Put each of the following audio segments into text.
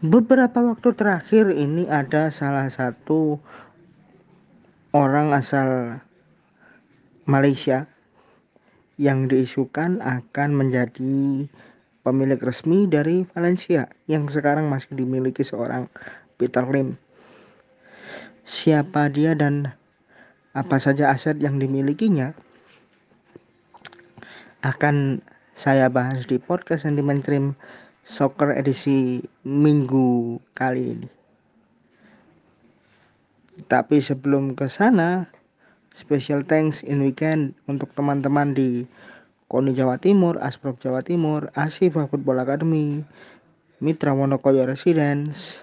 Beberapa waktu terakhir ini ada salah satu orang asal Malaysia yang diisukan akan menjadi pemilik resmi dari Valencia yang sekarang masih dimiliki seorang Peter Lim. Siapa dia dan apa saja aset yang dimilikinya akan saya bahas di podcast Sentiment Cream Soccer edisi minggu kali ini. Tapi sebelum ke sana, special thanks in weekend untuk teman-teman di Koni Jawa Timur, Asprop Jawa Timur, Asifa Football Academy, Mitra Wonokoyo Residence,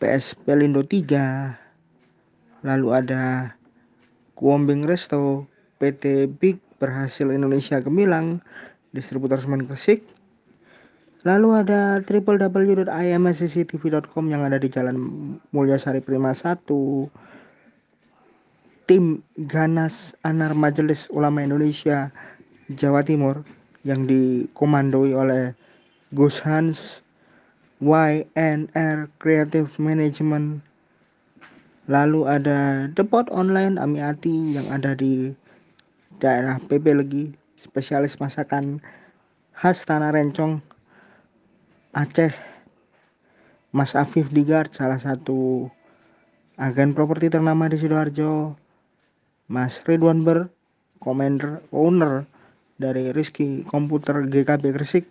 PS Pelindo 3, lalu ada Kuombing Resto, PT Big Berhasil Indonesia Gemilang, distributor semen Gresik, Lalu ada www.imscctv.com yang ada di Jalan Mulyasari Prima 1. Tim Ganas Anar Majelis Ulama Indonesia Jawa Timur yang dikomandoi oleh Gus Hans YNR Creative Management. Lalu ada Depot Online Amiati yang ada di daerah PB Legi, spesialis masakan khas Tanah Rencong Aceh. Mas Afif Digard salah satu agen properti ternama di Sidoarjo. Mas Ridwan Ber commander owner dari Rizky Komputer GKB Gresik.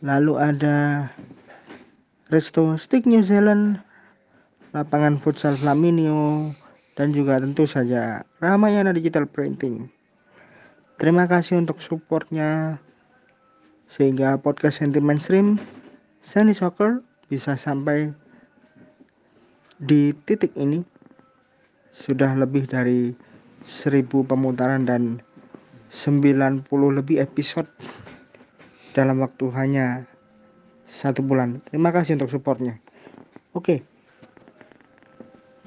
Lalu ada Resto Stick New Zealand lapangan futsal Flaminio dan juga tentu saja Ramayana Digital Printing. Terima kasih untuk supportnya sehingga podcast sentimen stream Sunny Soccer bisa sampai di titik ini sudah lebih dari 1000 pemutaran dan 90 lebih episode dalam waktu hanya satu bulan. Terima kasih untuk supportnya. Oke,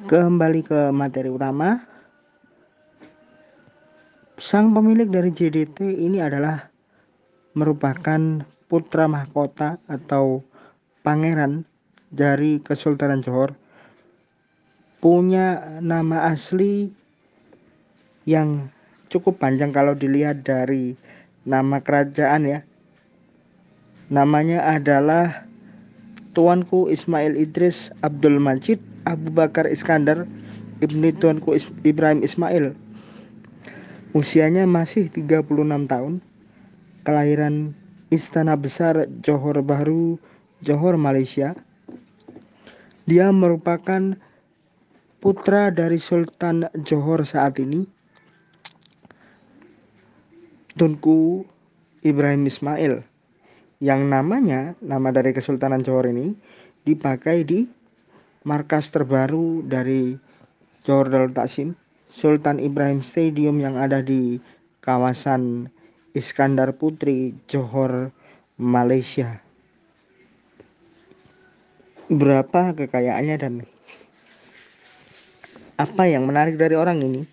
kembali ke materi utama. Sang pemilik dari JDT ini adalah merupakan putra mahkota atau pangeran dari Kesultanan Johor punya nama asli yang cukup panjang kalau dilihat dari nama kerajaan ya. Namanya adalah Tuanku Ismail Idris Abdul Majid Abu Bakar Iskandar Ibni Tuanku Ibrahim Ismail. Usianya masih 36 tahun kelahiran Istana Besar Johor Bahru, Johor, Malaysia. Dia merupakan putra dari Sultan Johor saat ini, Tunku Ibrahim Ismail, yang namanya, nama dari Kesultanan Johor ini, dipakai di markas terbaru dari Johor Darul Taksim, Sultan Ibrahim Stadium yang ada di kawasan Iskandar Putri, Johor, Malaysia. Berapa kekayaannya dan apa yang menarik dari orang ini?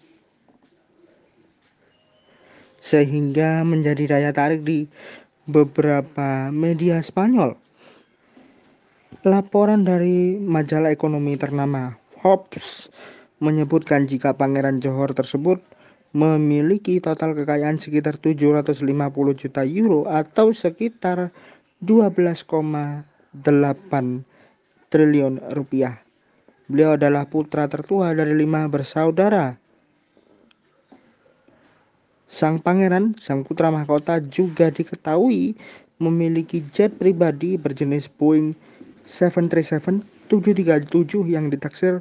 Sehingga menjadi daya tarik di beberapa media Spanyol. Laporan dari majalah ekonomi ternama Forbes menyebutkan jika Pangeran Johor tersebut memiliki total kekayaan sekitar 750 juta euro atau sekitar 12,8 triliun rupiah. Beliau adalah putra tertua dari lima bersaudara. Sang pangeran, sang putra mahkota juga diketahui memiliki jet pribadi berjenis Boeing 737 737 yang ditaksir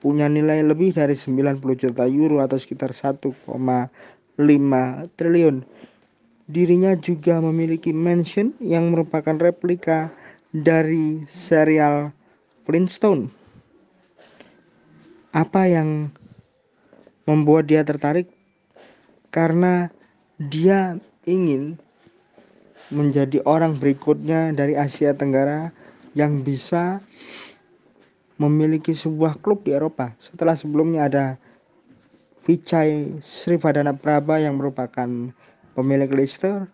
punya nilai lebih dari 90 juta euro atau sekitar 1,5 triliun. Dirinya juga memiliki mansion yang merupakan replika dari serial Flintstone. Apa yang membuat dia tertarik? Karena dia ingin menjadi orang berikutnya dari Asia Tenggara yang bisa memiliki sebuah klub di Eropa setelah sebelumnya ada Vichai Srivadana Praba yang merupakan pemilik Leicester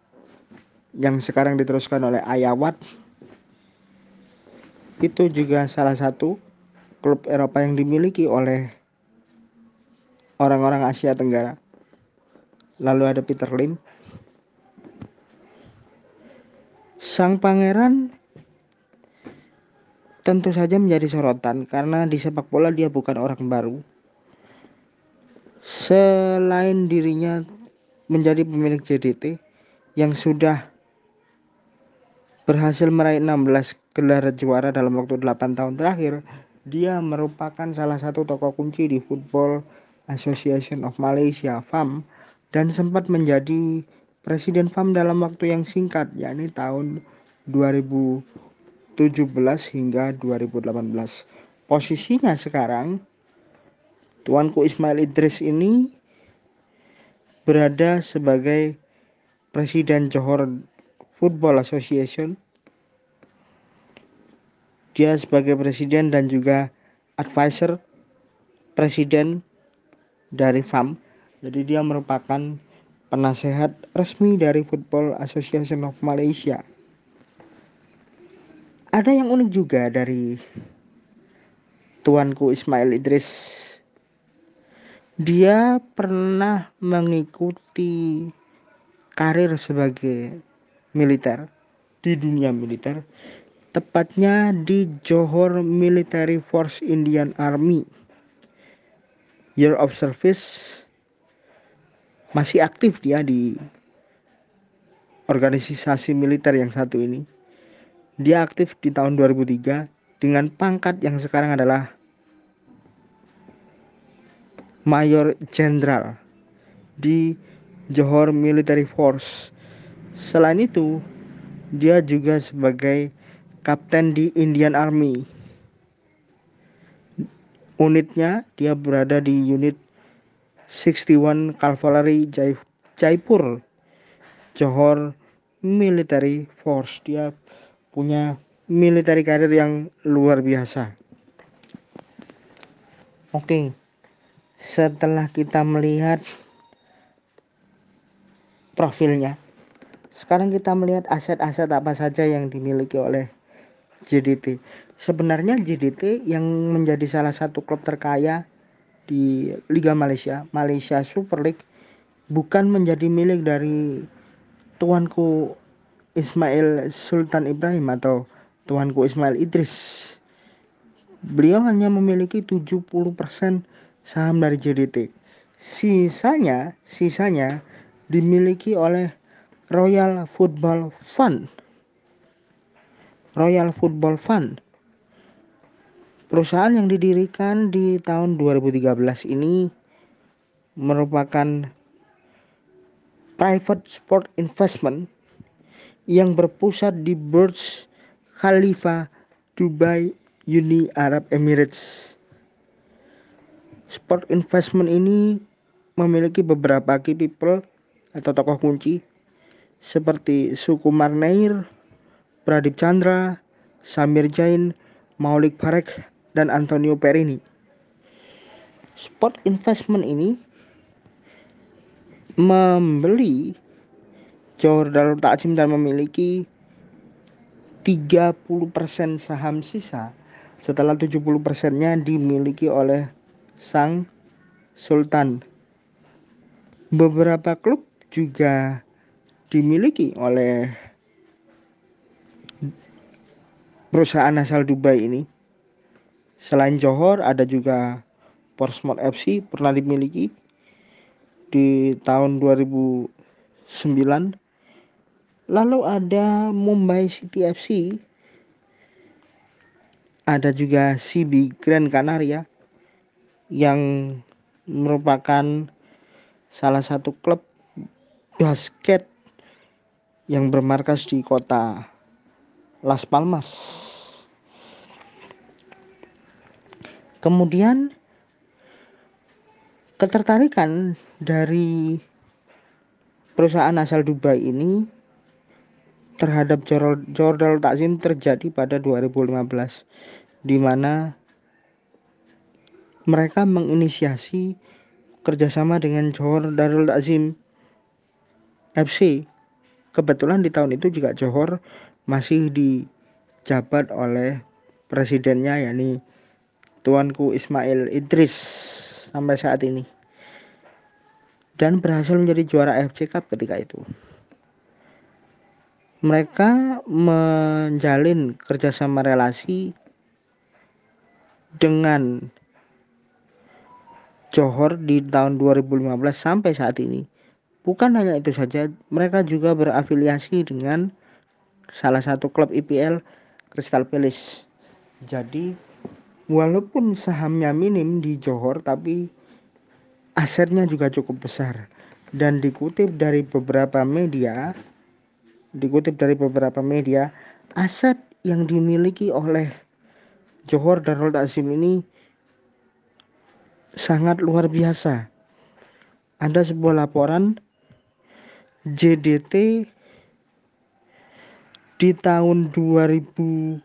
yang sekarang diteruskan oleh Ayawat itu juga salah satu klub Eropa yang dimiliki oleh orang-orang Asia Tenggara. Lalu ada Peter Lim. Sang pangeran tentu saja menjadi sorotan karena di sepak bola dia bukan orang baru. Selain dirinya menjadi pemilik JDT yang sudah berhasil meraih 16 gelar juara dalam waktu 8 tahun terakhir, dia merupakan salah satu tokoh kunci di Football Association of Malaysia (FAM) dan sempat menjadi presiden FAM dalam waktu yang singkat yakni tahun 2000 hingga 2018. Posisinya sekarang Tuanku Ismail Idris ini berada sebagai Presiden Johor Football Association. Dia sebagai presiden dan juga advisor presiden dari FAM. Jadi dia merupakan penasehat resmi dari Football Association of Malaysia ada yang unik juga dari tuanku Ismail Idris. Dia pernah mengikuti karir sebagai militer di dunia militer, tepatnya di Johor Military Force Indian Army. Year of Service masih aktif dia di organisasi militer yang satu ini. Dia aktif di tahun 2003 dengan pangkat yang sekarang adalah Mayor Jenderal di Johor Military Force. Selain itu, dia juga sebagai kapten di Indian Army. Unitnya dia berada di unit 61 Cavalry Jaipur Johor Military Force. Dia punya military karir yang luar biasa. Oke, setelah kita melihat profilnya, sekarang kita melihat aset-aset apa saja yang dimiliki oleh JDT. Sebenarnya JDT yang menjadi salah satu klub terkaya di Liga Malaysia, Malaysia Super League, bukan menjadi milik dari tuanku Ismail Sultan Ibrahim atau tuanku Ismail Idris. Beliau hanya memiliki 70% saham dari JDT. Sisanya, sisanya dimiliki oleh Royal Football Fund. Royal Football Fund. Perusahaan yang didirikan di tahun 2013 ini merupakan private sport investment yang berpusat di Burj Khalifa, Dubai, Uni Arab Emirates. Sport investment ini memiliki beberapa key people atau tokoh kunci seperti Sukumar Nair, Pradip Chandra, Samir Jain, Maulik Parek, dan Antonio Perini. Sport investment ini membeli Johor Darul Takzim dan memiliki 30% saham sisa setelah 70 persennya dimiliki oleh sang sultan. Beberapa klub juga dimiliki oleh perusahaan asal Dubai ini. Selain Johor ada juga Portsmouth FC pernah dimiliki di tahun 2009 Lalu ada Mumbai City FC. Ada juga CB Grand Canaria yang merupakan salah satu klub basket yang bermarkas di kota Las Palmas. Kemudian ketertarikan dari perusahaan asal Dubai ini terhadap Jordal Takzim terjadi pada 2015 di mana mereka menginisiasi kerjasama dengan Johor Darul Takzim FC. Kebetulan di tahun itu juga Johor masih dijabat oleh presidennya yakni tuanku Ismail Idris sampai saat ini dan berhasil menjadi juara AFC Cup ketika itu. Mereka menjalin kerjasama relasi dengan Johor di tahun 2015 sampai saat ini. Bukan hanya itu saja, mereka juga berafiliasi dengan salah satu klub IPL Crystal Palace. Jadi, walaupun sahamnya minim di Johor, tapi asetnya juga cukup besar. Dan dikutip dari beberapa media, dikutip dari beberapa media, aset yang dimiliki oleh Johor Darul Takzim ini sangat luar biasa. Ada sebuah laporan JDT di tahun 2019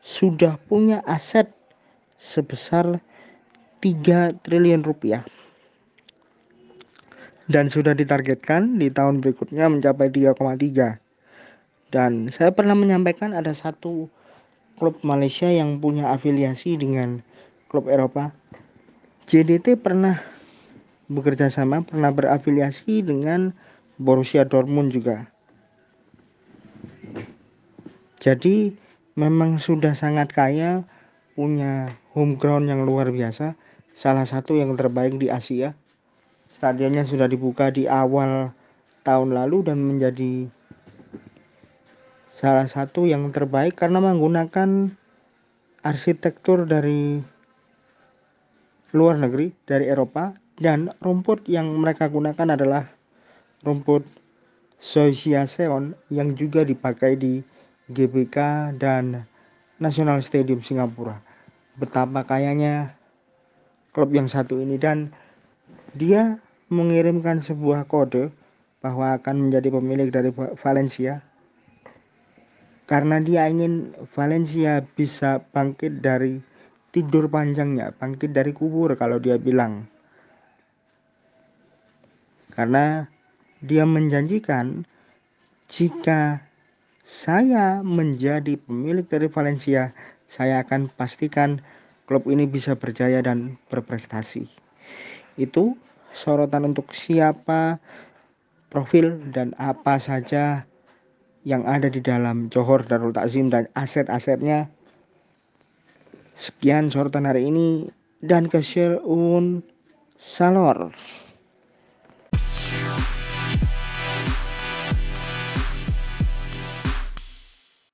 sudah punya aset sebesar 3 triliun rupiah dan sudah ditargetkan di tahun berikutnya mencapai 3,3 dan saya pernah menyampaikan ada satu klub Malaysia yang punya afiliasi dengan klub Eropa. JDT pernah bekerja sama, pernah berafiliasi dengan Borussia Dortmund juga. Jadi memang sudah sangat kaya, punya home ground yang luar biasa, salah satu yang terbaik di Asia. Stadionnya sudah dibuka di awal tahun lalu dan menjadi salah satu yang terbaik karena menggunakan arsitektur dari luar negeri dari Eropa dan rumput yang mereka gunakan adalah rumput Seon yang juga dipakai di GBK dan National Stadium Singapura. Betapa kayanya klub yang satu ini dan dia mengirimkan sebuah kode bahwa akan menjadi pemilik dari Valencia karena dia ingin Valencia bisa bangkit dari tidur panjangnya, bangkit dari kubur kalau dia bilang. Karena dia menjanjikan jika saya menjadi pemilik dari Valencia, saya akan pastikan klub ini bisa berjaya dan berprestasi. Itu sorotan untuk siapa profil dan apa saja yang ada di dalam Johor Darul Takzim dan aset-asetnya. Sekian sorotan hari ini dan kesyirun salor.